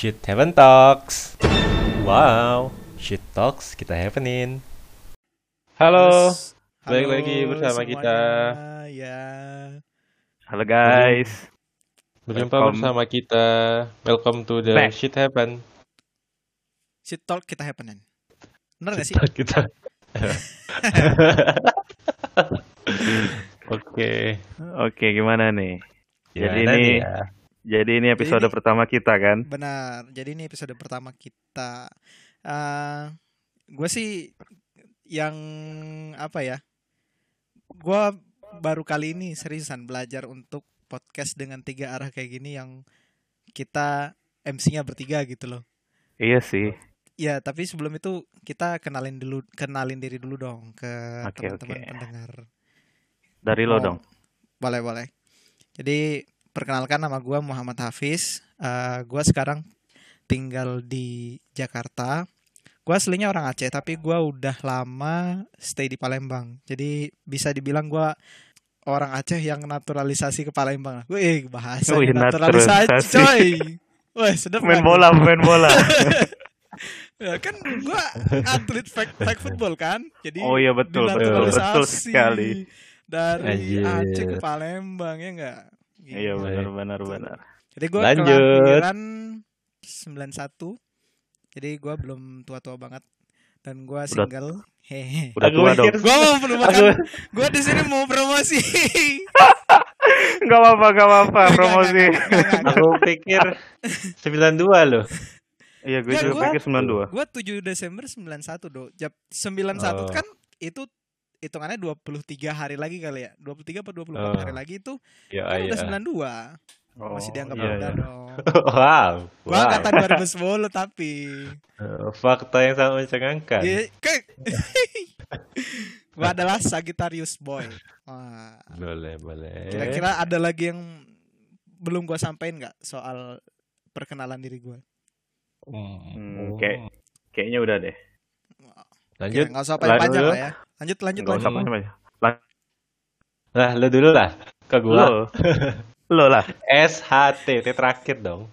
Shit Heaven Talks. Wow, Shit Talks kita happening. Halo, Terus, balik halo lagi bersama semuanya. kita. Ya, Halo guys. Berjumpa Welcome. bersama kita. Welcome to the Back. Shit Happen. shit talk kita happening. Bener gak sih? Talk kita. Oke. Oke, gimana nih? Jadi ini nih ya? Jadi ini episode ini- pertama kita kan? Benar. Jadi ini episode pertama kita. Eh, gue sih yang apa ya? Gue baru kali ini seriusan belajar untuk podcast dengan tiga arah kayak gini yang kita MC-nya bertiga gitu loh. Iya sih. Ya, tapi sebelum itu kita kenalin dulu, kenalin diri dulu dong ke teman-teman pendengar. Dari lo Oh, dong. Boleh, boleh. Jadi perkenalkan nama gua Muhammad Hafiz. Eh gua sekarang tinggal di Jakarta. Gua aslinya orang Aceh, tapi gua udah lama stay di Palembang. Jadi bisa dibilang gua orang Aceh yang naturalisasi ke Palembang. Wih, bahasa Wih, naturalisasi, naturalisasi. coy. Wih, sedap Main kan? bola, main bola. Ya, kan gua atlet flag, flag football kan. Jadi Oh iya betul, betul, betul sekali. Dari. Aceh ke Palembang ya enggak? Iya benar benar benar. Jadi gue Lanjut. kelahiran 91. Jadi gue belum tua-tua banget dan gue single. Hehe. Udah tua dong. pikir- Gue mau makan. Gue di sini mau promosi. Gak apa-apa, gak apa-apa Enggak, promosi. Aku pikir 92 loh. Iya, gue juga gua- pikir 92. Gue 7 Desember 91 do. Jap 91 Oh. kan itu hitungannya 23 hari lagi kali ya. 23 atau 24 Oh. hari lagi itu Ya, kan iya. udah 92. Oh, Masih dianggap iya, muda iya. dong. wow. Gue wow. angkatan 2010 tapi Eh, Fakta yang sangat mencengangkan. Iya, kayak gue adalah Sagittarius boy. Wah. Boleh, boleh. Kira-kira ada lagi yang belum gua sampaikan nggak soal perkenalan diri gua? Hmm, kayak- Kayaknya udah deh. Lanjut. Oke, nggak usah Lanjut. panjang lah ya. Lanjut, lanjut, Gak usah lanjut. Nah, lu dulu lah. Ke gua. Lo. Lah. SHT, T terakhir dong.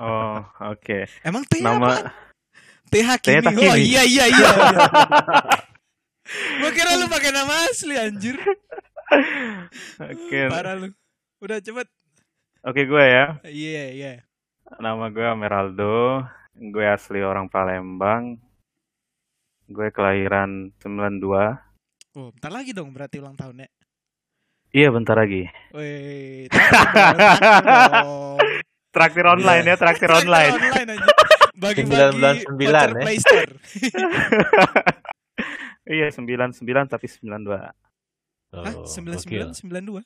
Oh, oke. Emang T Nama apa? T Hakimi. T Hakimi. Oh iya iya iya. gua kira lu pakai nama asli anjir. Oke. Parah lu. Udah cepet. Oke, gue ya. Iya iya. Nama gue Meraldo. Gue asli orang Palembang. Gue kelahiran 92. Oh, bentar lagi dong berarti ulang tahunnya. Iya, bentar lagi. Wih. Traktir online ya, traktir online. online aja. Bagi-bagi 999 voucher ya. Play Store. iya, 99 tapi 92. Hah? Oh, 99 92?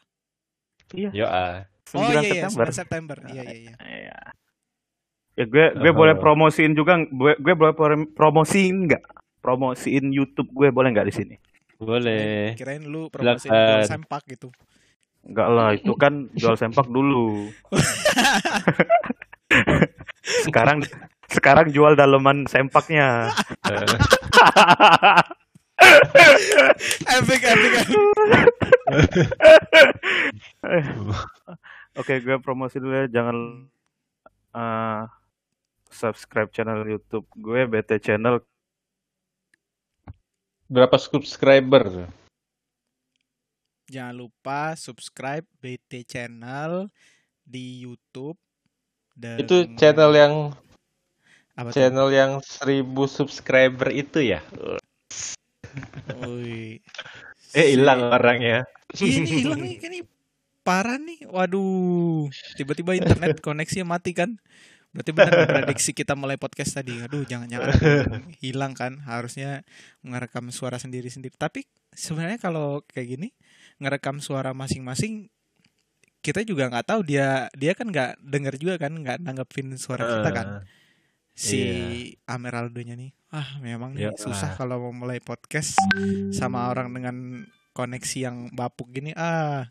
Iya, Yo ah. 9 Oh iya iya, September. 9 September. Iya iya iya. Iya. Ya gue gue Oh. boleh promosiin juga gue gue boleh pro- promosiin nggak? Promosiin YouTube gue boleh nggak di sini? Boleh. Kirain lu promosi Silakan. jual sempak gitu. Enggak lah, itu kan jual sempak dulu. sekarang sekarang jual daleman sempaknya. Epic epic. epic. Oke, gue promosi dulu ya. Jangan eh, subscribe channel YouTube gue BT Channel. Berapa subscriber? Jangan lupa subscribe BT channel di YouTube. Dan Itu channel yang apa channel yang 1000 subscriber itu ya. Wih. Eh hilang orangnya. Nih hilang nih nih parah nih. Waduh, tiba-tiba internet koneksinya mati kan. Berarti benar prediksi kita mulai podcast tadi. Aduh, jangan-jangan hilang kan. Harusnya ngerekam suara sendiri-sendiri. Tapi sebenarnya kalau kayak gini ngerekam suara masing-masing kita juga nggak tahu dia dia kan nggak denger juga kan nggak nanggepin suara kita kan Eh, si iya. Ameraldonya nih ah memang nih Ya susah kalau mau mulai podcast sama orang dengan koneksi yang bapuk gini ah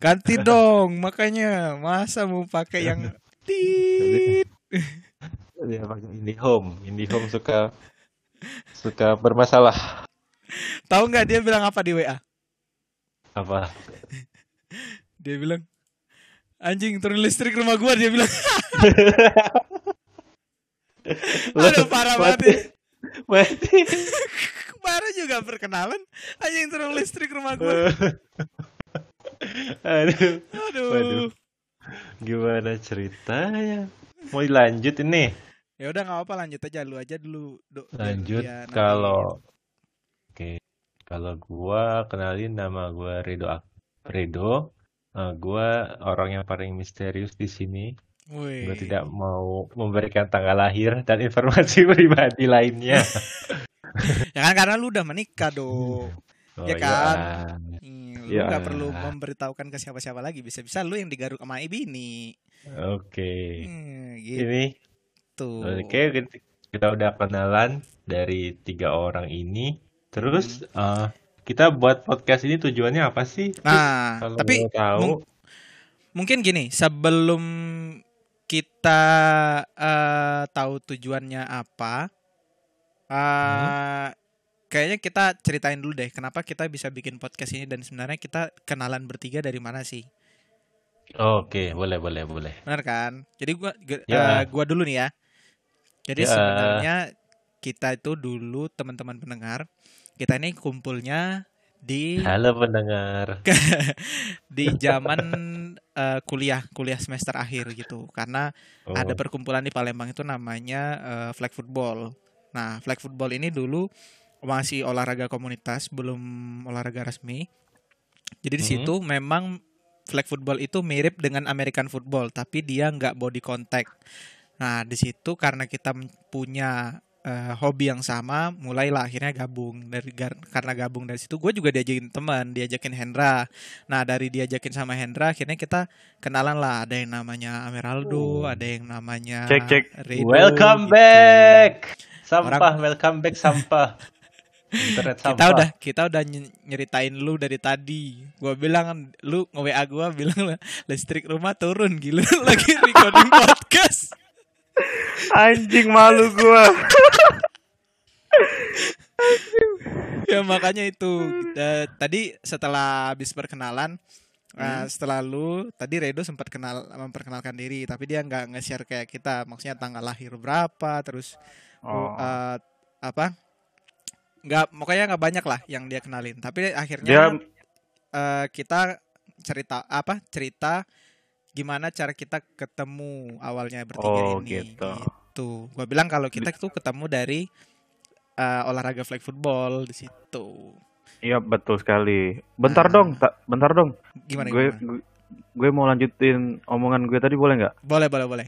ganti dong makanya masa mau pakai yang tit Dia pakai IndiHome. IndiHome suka suka bermasalah. tahu nggak dia bilang apa di WA Apa? dia bilang anjing turun listrik rumah gua dia bilang Aduh parah banget ya. Mati. Baru juga perkenalan anjing turun listrik rumah gue. Aduh, Aduh. Waduh. gimana ceritanya? Mau dilanjut ini? Ya udah nggak apa lanjut aja lu aja dulu. Do, Lanjut kalau Oke. Kalau gua kenalin nama gua Redo Ak- Redo. Eh, gua orang yang paling misterius di sini. Wih. Gua tidak mau memberikan tanggal lahir dan informasi pribadi lainnya. Ya kan karena lu udah menikah do. Oh Ya iya. kan? Hmm, lu Ya. nggak perlu memberitahukan ke siapa-siapa lagi. Bisa-bisa lu yang digaruk sama Ibini. Oke. Hmm, Ini gitu. Oke, kita- kita udah kenalan dari tiga orang ini. Terus Hmm. eh, kita buat podcast ini tujuannya apa sih? Nah, Kalau tapi tahu, mung- mungkin gini, sebelum kita eh, tahu tujuannya apa, eh, kayaknya kita ceritain dulu deh kenapa kita bisa bikin podcast ini dan sebenarnya kita kenalan bertiga dari mana sih? oke, boleh, boleh, boleh. Benar kan? Jadi gua Ya. eh, gua dulu nih ya. Jadi Ya. sebenarnya kita itu dulu teman-teman pendengar, kita ini kumpulnya di Halo pendengar. di zaman eh, kuliah kuliah semester akhir gitu karena Oh, ada perkumpulan di Palembang itu namanya eh, flag football. Nah, flag football ini dulu masih olahraga komunitas, belum olahraga resmi. Jadi di Mhm. situ memang flag football itu mirip dengan American football, tapi dia nggak body contact. Nah, di situ karena kita punya eh, hobi yang sama, mulailah akhirnya gabung dari gar- karena gabung dari situ. Gue juga diajakin teman, diajakin Hendra. Nah, dari diajakin sama Hendra, akhirnya kita kenalan lah. Ada yang namanya Ameraldo, Oh. ada yang namanya Cek, cek. Redo, welcome gitu. back. Sampah, Orang- welcome back sampah. Internet sampah. Kita udah kita udah ny- nyeritain lu dari tadi. Gua bilang lu nge-WA gua bilang listrik rumah turun gila lagi recording podcast. Anjing malu gua. ya makanya itu Eh, tadi setelah habis perkenalan eh, setelah lu tadi Redo sempat kenal memperkenalkan diri tapi dia nggak nge-share kayak kita maksudnya tanggal lahir berapa terus Oh. eh, apa nggak pokoknya nggak banyak lah yang dia kenalin tapi Dia akhirnya eh, kita cerita apa cerita gimana cara kita ketemu awalnya bertiga Oh, ini gitu. gitu gua bilang kalau kita tuh ketemu dari eh, olahraga flag football di situ Iya betul sekali. Bentar Nah. dong, tak, bentar dong. gimana gue, gimana gue gue mau lanjutin omongan gue tadi boleh nggak? boleh boleh boleh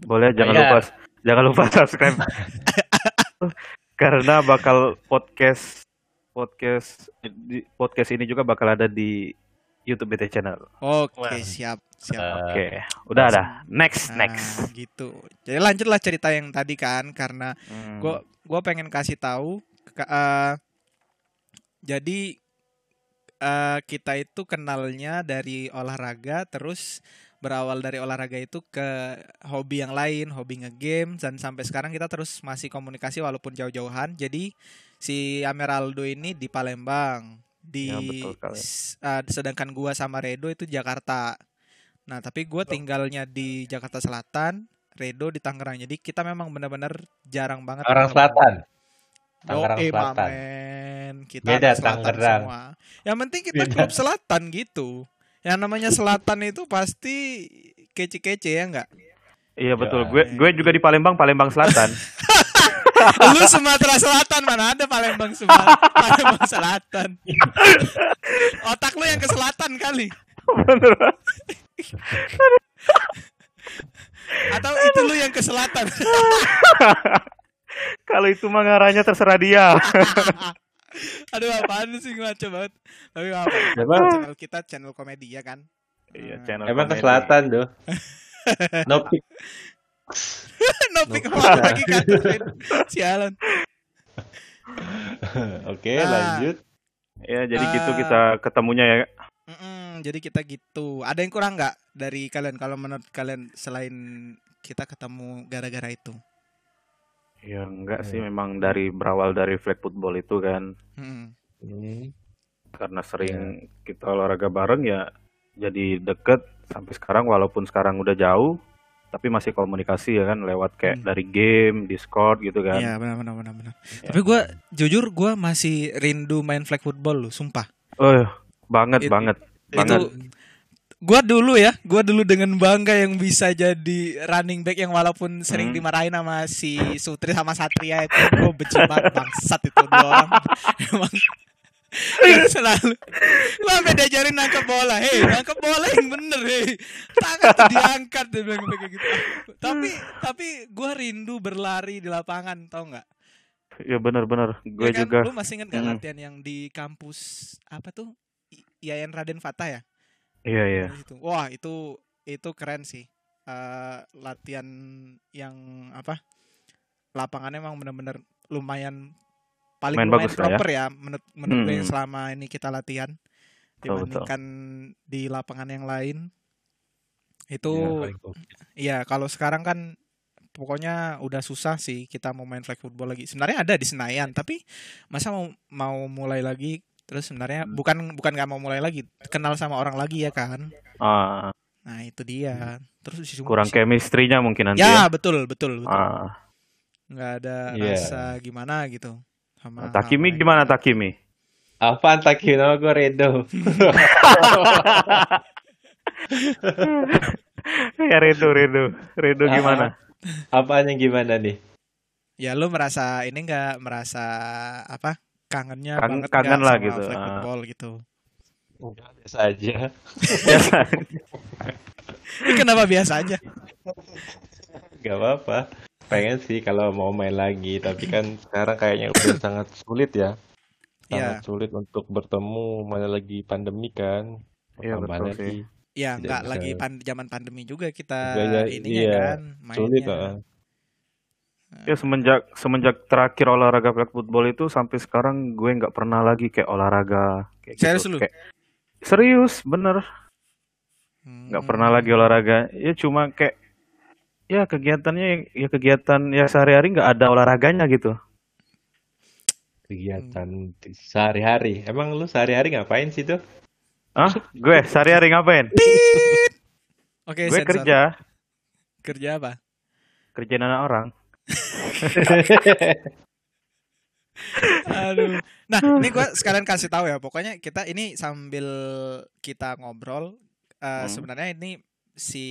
Boleh, jangan Iya. lupa jangan lupa subscribe. Karena bakal podcast podcast di podcast ini juga bakal ada di YouTube BT Channel. oke Wah. siap siap Eh, Oke, udah ada. Next, Nah, next. gitu jadi lanjutlah cerita yang tadi kan karena Hmm. gue gue pengen kasih tahu ke- eh, jadi eh, kita itu kenalnya dari olahraga terus berawal dari olahraga itu ke hobi yang lain hobi ngegame dan sampai sekarang kita terus masih komunikasi walaupun jauh-jauhan jadi si Ameraldo ini di Palembang di Ya, betul sekali. eh, sedangkan gua sama Redo itu Jakarta nah tapi gua tinggalnya di Jakarta Selatan Redo di Tangerang jadi kita memang benar-benar jarang banget Tangerang ketemu. Selatan. Tangerang Yoi, Selatan. mamen. Kita Beda, selatan Tangerang. semua. Yang penting kita Beda. klub selatan gitu. Yang namanya selatan itu pasti kece-kece ya enggak? Iya betul. Ya. Gue gue juga di Palembang, Palembang Selatan. Lu Sumatera Selatan mana ada Palembang Sumatera Palembang Selatan. Otak lu yang ke selatan kali. Bener. Atau itu lu yang ke selatan. Kalau itu mah terserah dia. Aduh apaan sih ngaco banget. Tapi apa. Emang, Channel kita channel komedi ya kan. Iya, channel emang ke komedi. selatan tuh. No pic. Nopi No. ke mana lagi kan? Sialan. Oke, Nah. lanjut. Ya, jadi gitu Ah. kita ketemunya ya. Mm-mm, jadi kita gitu. Ada yang kurang nggak dari kalian kalau menurut kalian selain kita ketemu gara-gara itu? Ya enggak sih Hmm. memang dari berawal dari flag football itu kan Mm. Hmm. karena sering kita olahraga bareng ya jadi deket sampai sekarang walaupun sekarang udah jauh tapi masih komunikasi ya kan lewat kayak Hmm. dari game, Discord gitu kan. Iya benar benar benar benar. Ya. Tapi gue jujur gue masih rindu main flag football lu, sumpah. Oh, banget It- banget. Banget. Gue dulu ya, gue dulu dengan bangga yang bisa jadi running back yang walaupun sering Hmm. dimarahin sama si Sutri sama Satria itu gue benci banget bangsat itu dua orang. Emang selalu gue sampai diajarin nangkep bola hei nangkep bola yang bener hei tangan tuh diangkat dia bilang kayak gitu tapi tapi gue rindu berlari di lapangan tau nggak Ya benar-benar. Gue Ya kan, juga. lu masih inget gak Hmm. latihan yang di kampus apa tuh Yayan Raden Fatah ya Iya iya. Di situ. wah itu itu keren sih Eh, latihan yang apa lapangannya emang bener-bener lumayan paling Main lumayan bagus ya. proper ya, menurut menurut gue yang Hmm. selama ini kita latihan Betul, betul. dibandingkan di lapangan yang lain itu Ya. Iya, kalau sekarang kan pokoknya udah susah sih kita mau main flag football lagi. Sebenarnya ada di Senayan, tapi masa mau mau mulai lagi terus sebenarnya Hmm. bukan bukan nggak mau mulai lagi, kenal sama orang lagi ya kan. Ah, Nah, itu dia. Terus kurang chemistry-nya mungkin nanti Ya, ya. betul, betul, betul. Ah. Nggak ada Iya. rasa gimana gitu. Sama Takimi hal-hal gimana Takimi? Apaan Taki? Nama gue Redo. ya Redo Redo. Redo Ah. gimana? Apaan yang gimana nih? Ya lu merasa ini nggak merasa apa? Kangennya Kang- banget kangen lah sama gitu, flag ah. football gitu. Udah biasa aja. Biasa. Ini kenapa biasa aja? Gak apa-apa. Pengen sih kalau mau main lagi, tapi kan sekarang kayaknya udah sangat sulit ya. Iya. Sangat sulit untuk bertemu, mana lagi pandemi kan. Iya, betul lagi. sih. Ya nggak lagi pan zaman pandemi juga kita Juga ya, ininya iya. kan Sulit, mainnya. Ya semenjak semenjak terakhir olahraga flag football itu sampai sekarang gue nggak pernah lagi kayak olahraga kayak Serius gitu. lu? Kayak- serius bener nggak Hmm. pernah lagi olahraga ya cuma kayak ya kegiatannya ya kegiatan ya sehari-hari nggak ada olahraganya gitu Kegiatan sehari-hari. Emang lu sehari-hari ngapain sih tuh? ah gue sehari-hari ngapain Oke, gue sensor. kerja Kerja apa? kerjaan anak orang Aduh. Nah, ini gua sekalian kasih tahu ya. Pokoknya kita ini sambil kita ngobrol eh, Hmm. sebenarnya ini si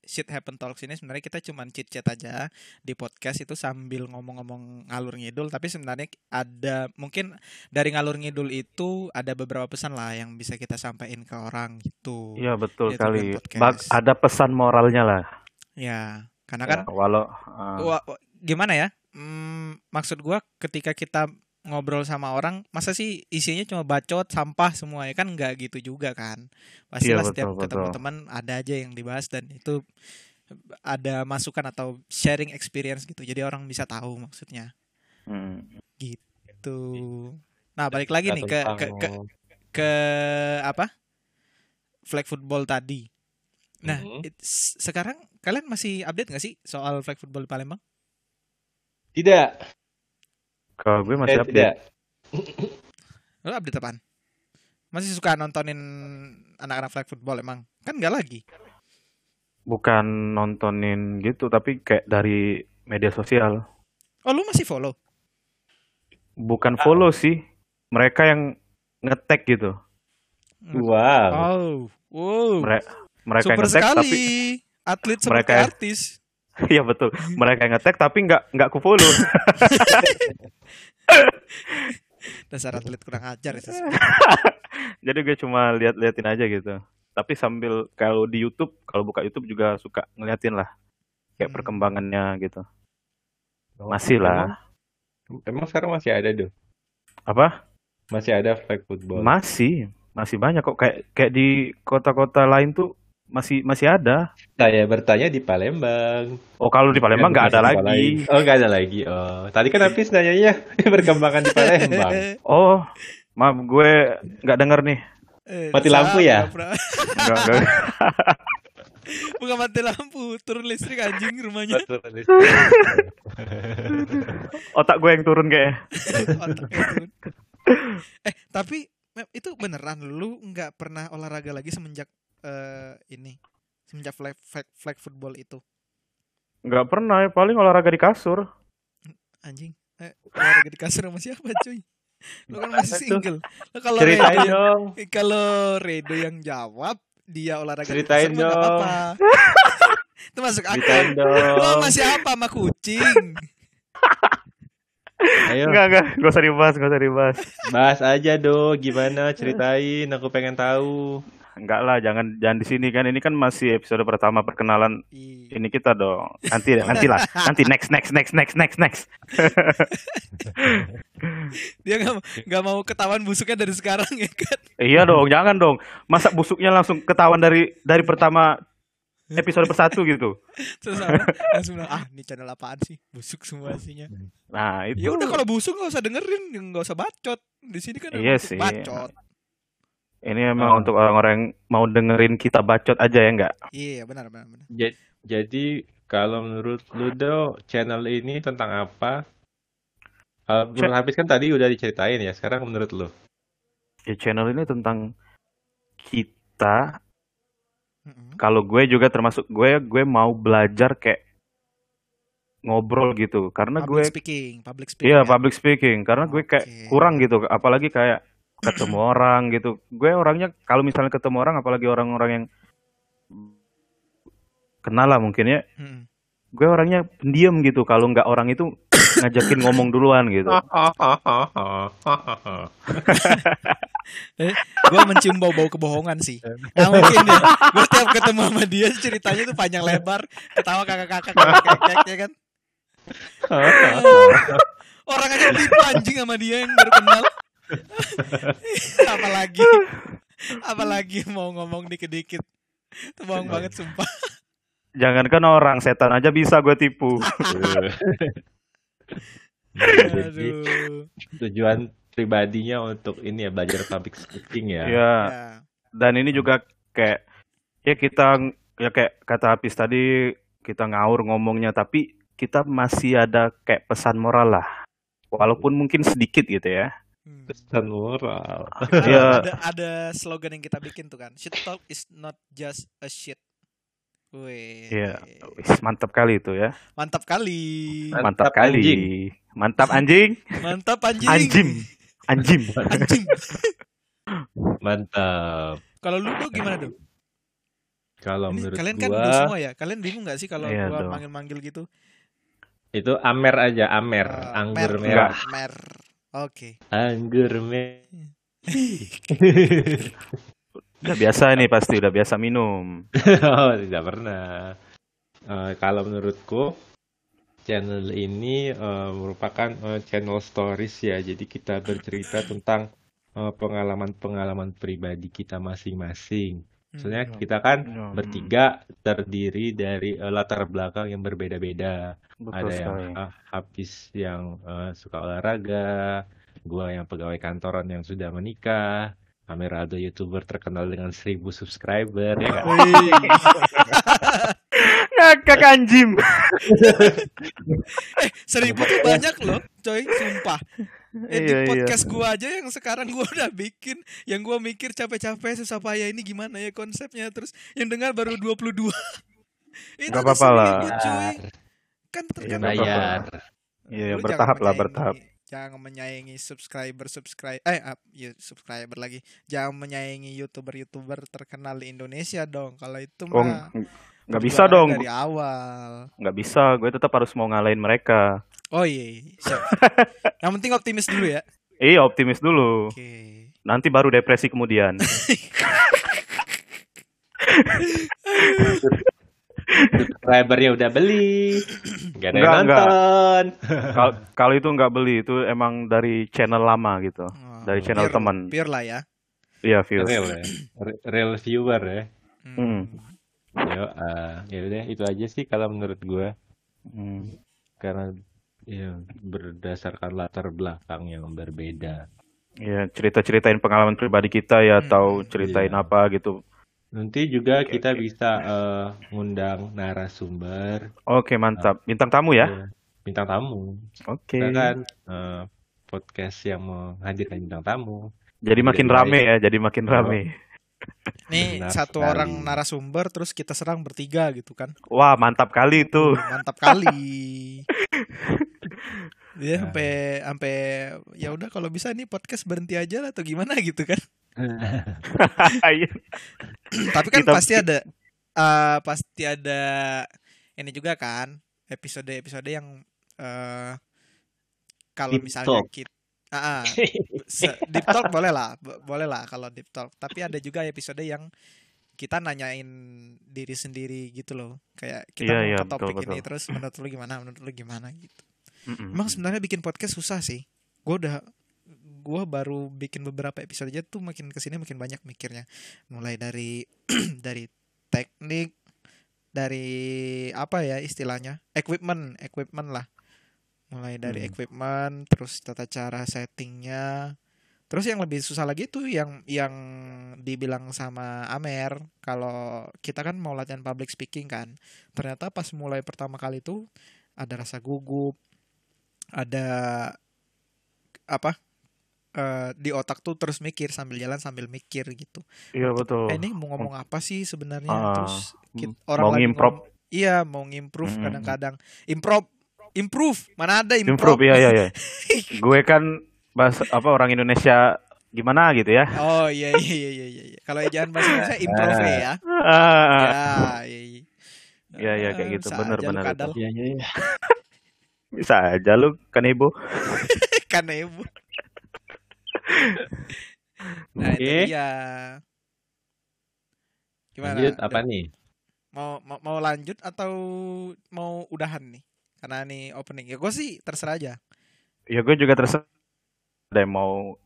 shit happen talks ini sebenarnya kita cuman chit chat aja di podcast itu sambil ngomong-ngomong ngalur ngidul tapi sebenarnya ada mungkin dari ngalur ngidul itu ada beberapa pesan lah yang bisa kita sampaikan ke orang gitu. iya betul kali ada pesan moralnya lah Ya, karena kan Ya, walau ah, Wah, wah, gimana ya? Hmm, maksud gua ketika kita ngobrol sama orang, masa sih isinya cuma bacot, sampah semua ya kan nggak gitu juga kan? Pastilah Iya, setiap betul, ketemu betul. teman ada aja yang dibahas dan itu ada masukan atau sharing experience gitu. Jadi orang bisa tahu maksudnya hmm. gitu. Nah, balik lagi nih ke ke ke, ke apa? Flag football tadi. Nah, it- s- sekarang kalian masih update nggak sih soal flag football di Palembang? Tidak. kalau gue Eh, masih update tidak. Lo update apaan? Masih suka nontonin anak-anak flag football emang? Kan nggak lagi. bukan nontonin gitu tapi kayak dari media sosial Oh lu masih follow? bukan follow sih mereka yang ngetek gitu Wow. Oh, wow. Mere- mereka yang Super ngetek sekali. tapi Atlet seperti Mereka- artis. iya betul mereka yang ngetek tapi nggak nggak ku follow Dasar atlet kurang ajar ya. Jadi gue cuma lihat-liatin aja gitu tapi sambil kalau di YouTube kalau buka YouTube juga suka ngeliatin lah kayak Hmm. perkembangannya gitu masih lah Emang, emang sekarang masih ada tuh. apa Masih ada flag football. masih masih banyak kok kayak kayak di kota-kota lain tuh masih masih ada Saya bertanya di Palembang. oh kalau di Palembang nggak ada lagi lain. Oh, nggak ada lagi. Oh, tadi kan habis nanyanya perkembangan di Palembang. oh maaf gue nggak denger nih Eh, Mati lampu ya? pura-pura. Nggak- nggak- Bukan mati lampu, turun listrik anjing rumahnya. otak gue yang turun turun. eh, tapi itu beneran lu nggak pernah olahraga lagi semenjak eh, ini semenjak flag, flag, flag football itu? Nggak pernah, ya, paling olahraga di kasur. Anjing. Eh, olahraga di kasur sama siapa, cuy? Lu kan masih Apa tuh? single. Lu kalau Ceritain Redo, dong. kalau Redo yang jawab, dia olahraga Ceritain di kasur dong. apa-apa. itu masuk akal. Lo masih apa sama kucing? Ayo, Enggak, enggak, nggak usah dibahas, nggak usah dibahas. bahas aja dong. Gimana? Ceritain. Aku pengen tahu. Enggak lah, jangan jangan di sini kan. Ini kan masih episode pertama perkenalan Iya. ini kita dong. Nanti nanti lah. Nanti next next next next next next. Dia nggak nggak mau ketahuan busuknya dari sekarang ya kan? Iya dong, jangan dong. Masa busuknya langsung ketahuan dari dari pertama episode persatu gitu. Terus langsung bilang, ah ini channel apaan sih? Busuk semua isinya. Nah, itu. Ya udah kalau busuk nggak usah dengerin, nggak usah bacot. Di sini kan Iya sih. bacot. Ini emang Oh. untuk orang-orang yang mau dengerin kita bacot aja ya enggak? Iya benar benar benar. Ja- Jadi kalau menurut lu Do, channel ini tentang apa? Kalau menurut Hafiz kan tadi udah diceritain ya. Sekarang menurut lu? Ya channel ini tentang kita. Mm-mm. Kalau gue juga termasuk gue, gue mau belajar kayak ngobrol gitu. Karena gue Public speaking, public speaking. Iya ya? public speaking karena gue kayak kurang gitu apalagi kayak ketemu orang gitu gue orangnya kalau misalnya ketemu orang apalagi orang-orang yang kenal lah mungkin ya Mm-mm. gue orangnya pendiam gitu kalau nggak orang itu ngajakin ngomong duluan gitu Eh, gue mencium bau-bau kebohongan sih. Nggak mungkin ya. Gue tiap ketemu sama dia ceritanya tuh panjang lebar, ketawa kakak-kakak kakak ya kan. Orang aja anjing sama dia yang baru kenal. apalagi apalagi mau ngomong dikit-dikit. Itu bohong banget sumpah. jangankan orang setan aja bisa gue tipu Jadi tujuan pribadinya untuk ini ya belajar public speaking ya. ya Ya. dan ini juga kayak ya kita ya kayak kata Hafiz tadi kita ngaur ngomongnya tapi kita masih ada kayak pesan moral lah walaupun mungkin sedikit gitu ya. Pesan moral. Iya. ada ada slogan yang kita bikin tuh kan. Shit talk is not just a shit. Wih. Iya. Wis, mantap kali itu ya Mantap kali. mantap, Mantap, kali anjing. mantap anjing Mantap anjing. anjing anjing Anjing. Mantap. Kalau lu tuh gimana tuh? Kalau menurut kalian kan gua semua ya. Kalian bingung gak sih kalau Iya gua manggil-manggil gitu? itu amer aja, amer, Eh, anggur mer, merah. Mer. Oke. Anggur merah. udah biasa nih pasti udah biasa minum oh, tidak pernah. Eh, kalau menurutku channel ini eh, merupakan eh, channel stories ya. Jadi kita bercerita tentang eh, pengalaman-pengalaman pribadi kita masing-masing. Soalnya Hmm. kita kan Hmm. bertiga terdiri dari eh, latar belakang yang berbeda-beda. Ada yang ah, habis yang eh, suka olahraga, gua yang pegawai kantoran yang sudah menikah, Ameraldo youtuber terkenal dengan 1000 subscriber ya nggak? Wih. ngakak anjing eh, seribu tuh banyak loh, coy, sumpah. Eh, di Iya, iya. podcast gua aja yang sekarang gua udah bikin, yang gua mikir capek-capek susah payah ini gimana ya konsepnya, terus yang dengar baru 22. Itu Nggak ada apa-apa lah. cuy. Kan Iya, apa-apa. Bayar. Iya, bertahap lah, bertahap. Jangan menyayangi subscriber subscribe eh up, ya, subscriber lagi. Jangan menyayangi youtuber-youtuber terkenal di Indonesia dong. Kalau itu Oh, mah nggak bisa dong, dari awal. nggak bisa. Gue tetap harus mau ngalahin mereka. Oh iya, iya. siap. Yang penting optimis dulu ya. Iya, optimis dulu. Oke. Nanti baru depresi kemudian. Subscribernya udah beli, nggak ada yang nonton. Kal- Kalau itu nggak beli, itu emang dari channel lama gitu. Oh, Dari channel pure- teman. Pure lah ya. Iya, views. Real ya, Re- real viewer ya. Hmm. Yo, ah, ya udah itu aja sih kalau menurut gua Hmm. karena ya berdasarkan latar belakang yang berbeda. Iya, cerita-ceritain pengalaman pribadi kita ya, Hmm, atau hmm. ceritain Iya. apa gitu. Nanti juga Oke, kita oke. bisa eh, ngundang narasumber, Oke, mantap. Bintang tamu ya? ya, bintang tamu. Oke. Kita kan eh, podcast yang menghadirkan bintang tamu. Jadi makin Lebih rame ya, jadi makin Oh. rame. Nih Benar satu sekali. orang narasumber terus kita serang bertiga gitu kan. Wah, mantap kali itu. Mantap kali. Dia Nah. sampai sampai ya udah kalau bisa nih podcast berhenti aja lah atau gimana gitu kan. Iya. Tapi kan Kita- pasti ada eh, pasti ada ini juga kan episode-episode yang eh kalau misalnya talk. kita Ah, ah. Se- deep talk boleh lah, bo- boleh lah kalau deep talk. Tapi ada juga episode yang kita nanyain diri sendiri gitu loh. Kayak kita mau iya, ke betul, topik ini betul. terus menurut lu gimana, menurut lu gimana gitu. Mm-mm. Emang sebenarnya bikin podcast susah sih. Gue udah gue baru bikin beberapa episode aja tuh makin ke sini makin banyak mikirnya. Mulai dari dari teknik, dari apa ya istilahnya equipment, equipment lah. Mulai dari Hmm. equipment, terus tata cara settingnya. Terus yang lebih susah lagi tuh yang yang dibilang sama Amer kalau kita kan mau latihan public speaking kan. Ternyata pas mulai pertama kali tuh ada rasa gugup, ada apa eh, di otak tuh terus mikir sambil jalan sambil mikir gitu. Iya betul. Eh, ini mau ngomong apa sih sebenarnya? Ah, terus kit- mau orang lagi ngimprov. ngomong- Iya, mau ngimprove Mm. kadang-kadang. Improv, improve. Mana ada improv? Improve ya ya ya. Gue kan bahasa apa orang Indonesia gimana gitu ya. Oh iya iya iya iya iya. iya. Kalau ejaan bahasa Indonesia improve ya. Ya, Ah, iya iya. Iya, iya, kayak Eh, gitu. Bener, bener. Iya, iya, iya. bisa aja lu kan ibu. kan ibu. Nah, itu Oke. dia. Gimana? Lanjut apa nih? Mau, mau mau lanjut atau mau udahan nih? Karena nih opening. Ya gue sih terserah aja. Ya gue juga terserah ada yang mau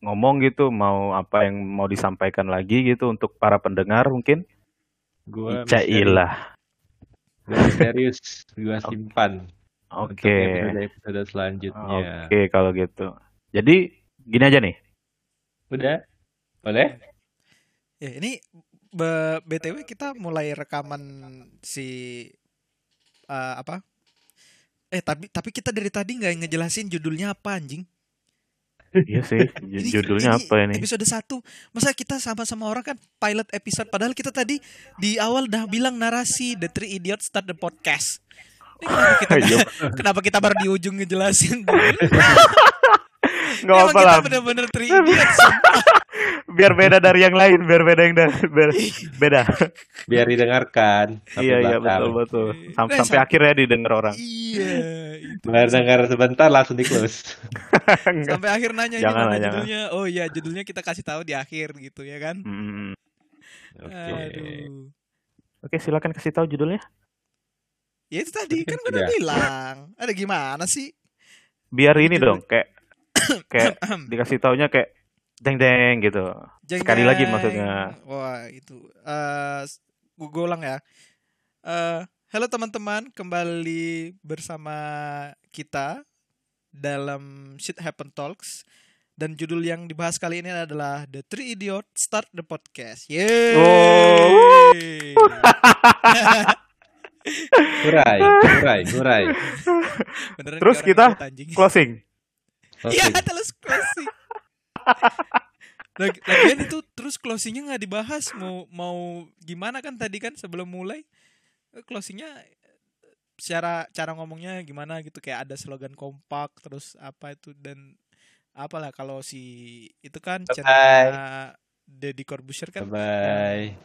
ngomong gitu, mau apa yang mau disampaikan lagi gitu untuk para pendengar mungkin. Gua Cailah. Gua misterius, gua simpan. Oke. Untuk episode-episode selanjutnya. Oke kalau gitu. Jadi gini aja nih. Udah? Boleh? Ya, ini BTW kita mulai rekaman si eh, apa? Eh tapi tapi kita dari tadi nggak ngejelasin judulnya apa anjing. Iya sih. Ini- Judulnya apa ini? Episode 1. Masa kita sama-sama orang kan pilot episode padahal kita tadi di awal udah bilang narasi The Three Idiots Start the Podcast. Ini kenapa kita Iya. kenapa kita baru di ujung ngejelasin? Gak apa lah. bener-bener sumpah. Biar beda dari yang lain. Biar beda yang da- biar beda. Biar didengarkan. sampai iya iya betul betul. Sam- Nah, sampai sam- akhirnya didengar orang. iya. itu. Dengar sebentar langsung di close. Sampai akhir nanya Jangan lah, jangan. judulnya. Oh iya, judulnya kita kasih tahu di akhir gitu ya kan. Hmm. Oke. Aduh. Oke silakan kasih tahu judulnya. Ya itu tadi kan gue udah sudah. bilang. Ada gimana sih? Biar ini dong kayak kayak dikasih taunya kayak deng deng gitu. Jeng Sekali lagi maksudnya. Wah, itu. Eh gue ulang ya. Eh halo teman-teman, kembali bersama kita dalam Shit Happen Talks dan judul yang dibahas kali ini adalah The Three Idiot Start the Podcast. Yeay. Oh. Kurai, kurai, kurai. Beneran Terus kita. Closing. Iya, Closing. terus closing. Lag- Lagian itu terus closingnya nggak dibahas mau mau gimana kan tadi kan sebelum mulai closingnya secara cara ngomongnya gimana gitu kayak ada slogan kompak terus apa itu dan apalah kalau si itu kan channelnya Deddy Corbuzier kan Bye.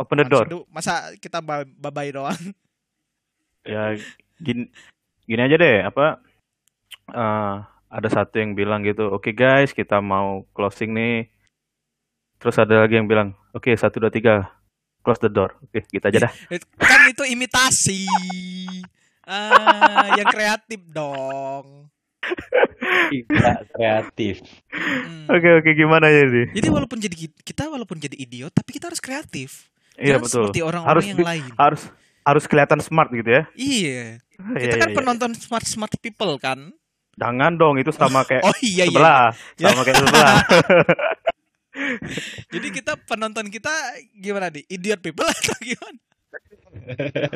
Open the door. masa kita ba- babai doang Ya gini, gini aja deh apa eh, ada satu yang bilang gitu, oke guys kita mau closing nih. Terus ada lagi yang bilang, oke satu dua tiga close the door. Oke kita aja dah. Kan itu imitasi ah yang kreatif dong Tidak kreatif. Hmm. Oke oke gimana ya ini? Jadi walaupun jadi kita walaupun jadi idiot tapi kita harus kreatif. Iya Jangan betul. Seperti orang-orang Harus yang lain. Harus harus kelihatan smart gitu ya. Iya. Iya, Kita kan iya, iya. penonton smart smart people kan. Jangan dong itu sama kayak Oh iya iya. sebelah, iya. sama kayak sebelah. Jadi kita penonton kita gimana nih? Idiot people atau gimana?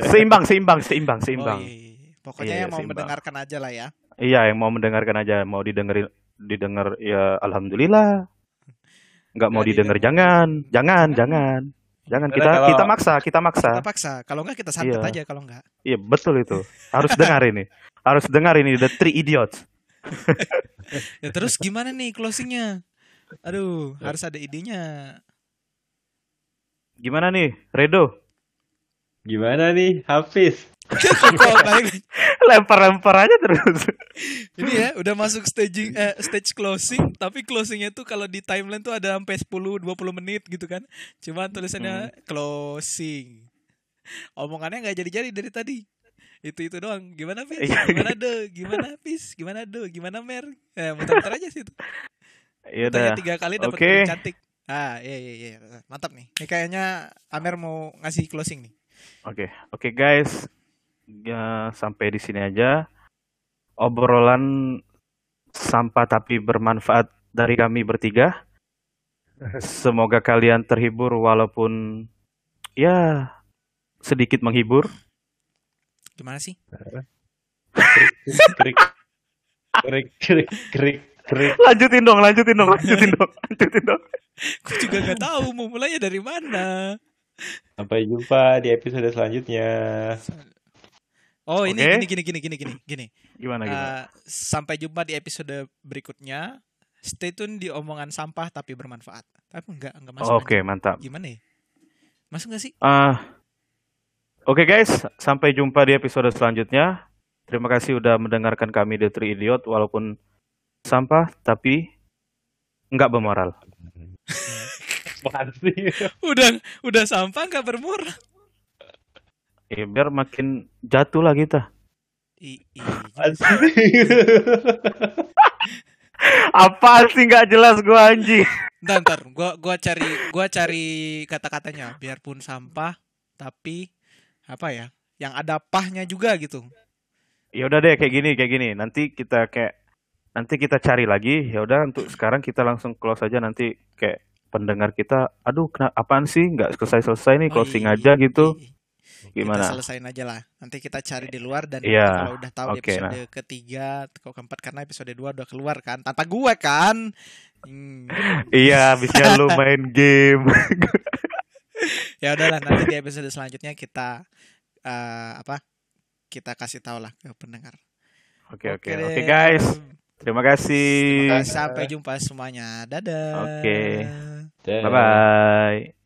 seimbang, seimbang, seimbang, seimbang. Oh, iya, iya. Pokoknya Iya, yang mau seimbang. mendengarkan aja lah ya. Iya, yang mau mendengarkan aja, mau didengerin didengar ya alhamdulillah. nggak mau didengar didengar. jangan jangan jangan jangan Karena kita kalau- kita maksa kita maksa Kita paksa. Kalau enggak kita santet Iya. aja kalau enggak. iya betul itu harus dengar ini harus dengar ini the three idiots Ya terus gimana nih closingnya? Aduh, harus ada idenya. gimana nih Redo Gimana nih, Hafiz? Lempar-lempar aja terus Ini ya udah masuk staging eh, stage closing, tapi closingnya tuh kalau di timeline tuh ada sampai 10 20 menit gitu kan. Cuma tulisannya closing. Omongannya nggak jadi-jadi dari tadi. Itu itu doang. Gimana Pis? Iya. Gimana do? Gimana Pis? Gimana do? Gimana Mer? Eh, muter-muter aja sih itu. ya Tanya udah tiga kali dapat okay. cantik. Ah, iya iya iya. Mantap nih. Ini kayaknya Amer mau ngasih closing nih. Oke, oke guys, ya, sampai di sini aja obrolan sampah tapi bermanfaat dari kami bertiga. Semoga kalian terhibur walaupun ya sedikit menghibur. Gimana sih? Krik, krik, krik, krik, krik. Lanjutin dong, lanjutin dong, lanjutin dong, lanjutin dong. Gue juga nggak tahu mau mulainya dari mana. Sampai jumpa di episode selanjutnya. Oh ini gini gini gini gini gini gini. Gimana gimana? Eh, sampai jumpa di episode berikutnya. Stay tune di omongan sampah tapi bermanfaat. Tapi enggak enggak masuk. Oke, anjing. mantap. Gimana ya? Masuk nggak sih? Ah, Oke guys, sampai jumpa di episode selanjutnya. Terima kasih udah mendengarkan kami The Three Idiot walaupun sampah tapi nggak bermoral. Apaan sih? Udah udah sampah nggak bermurah. Ya, biar makin jatuh lah kita. I, i, Apaan sih? Nggak jelas gua anjing. Ntar, ntar, gua gua cari gua cari kata-katanya biarpun sampah tapi apa ya? Yang ada pahnya juga gitu. Ya udah deh kayak gini kayak gini. Nanti kita kayak nanti kita cari lagi. Ya udah untuk sekarang kita langsung close aja nanti kayak pendengar kita aduh kenapa apaan sih nggak selesai-selesai nih Oh, closing iya, aja gitu. iya. Gimana? Kita selesain aja lah. Nanti kita cari di luar dan Iya, kalau udah tahu di oke, nah. episode ketiga atau keempat karena episode 2 udah keluar kan tanpa gue kan. Hmm. Iya, habisnya lu main game. Ya udahlah nanti di episode selanjutnya kita eh, apa? Kita kasih tahu lah ke pendengar. Oke oke deh. oke guys. Terima kasih. Sampai jumpa semuanya. Dadah. Oke. Dah. Bye bye.